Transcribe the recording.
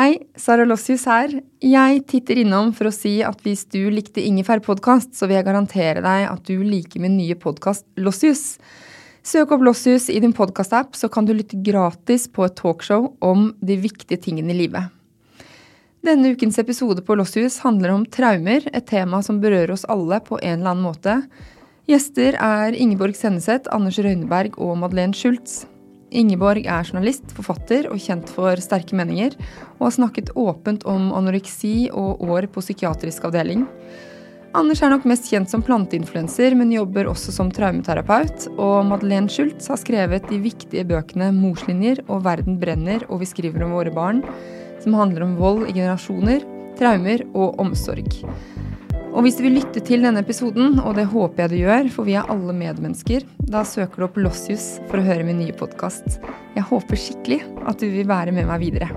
Hei, Sara Lossius her. Jeg titter innom for å si at hvis du likte Ingefær-podkast, så vil jeg garantere deg at du liker min nye podkast Lossius. Søk opp Lossius i din podkastapp, så kan du lytte gratis på et talkshow om de viktige tingene i livet. Denne ukens episode på Lossius handler om traumer, et tema som berører oss alle på en eller annen måte. Gjester er Ingeborg Senneset, Anders Røyneberg og Madeleine Schultz. Ingeborg er journalist, forfatter og kjent for sterke meninger, og har snakket åpent om anoreksi og år på psykiatrisk avdeling. Anders er nok mest kjent som planteinfluenser, men jobber også som traumeterapeut. Og Madeleine Schultz har skrevet de viktige bøkene 'Morslinjer' og 'Verden brenner' og 'Vi skriver om våre barn', som handler om vold i generasjoner, traumer og omsorg. Og hvis du vil lytte til denne episoden, og det håper jeg du gjør, for vi er alle medmennesker, da søker du opp Lossius for å høre min nye podkast. Jeg håper skikkelig at du vil være med meg videre.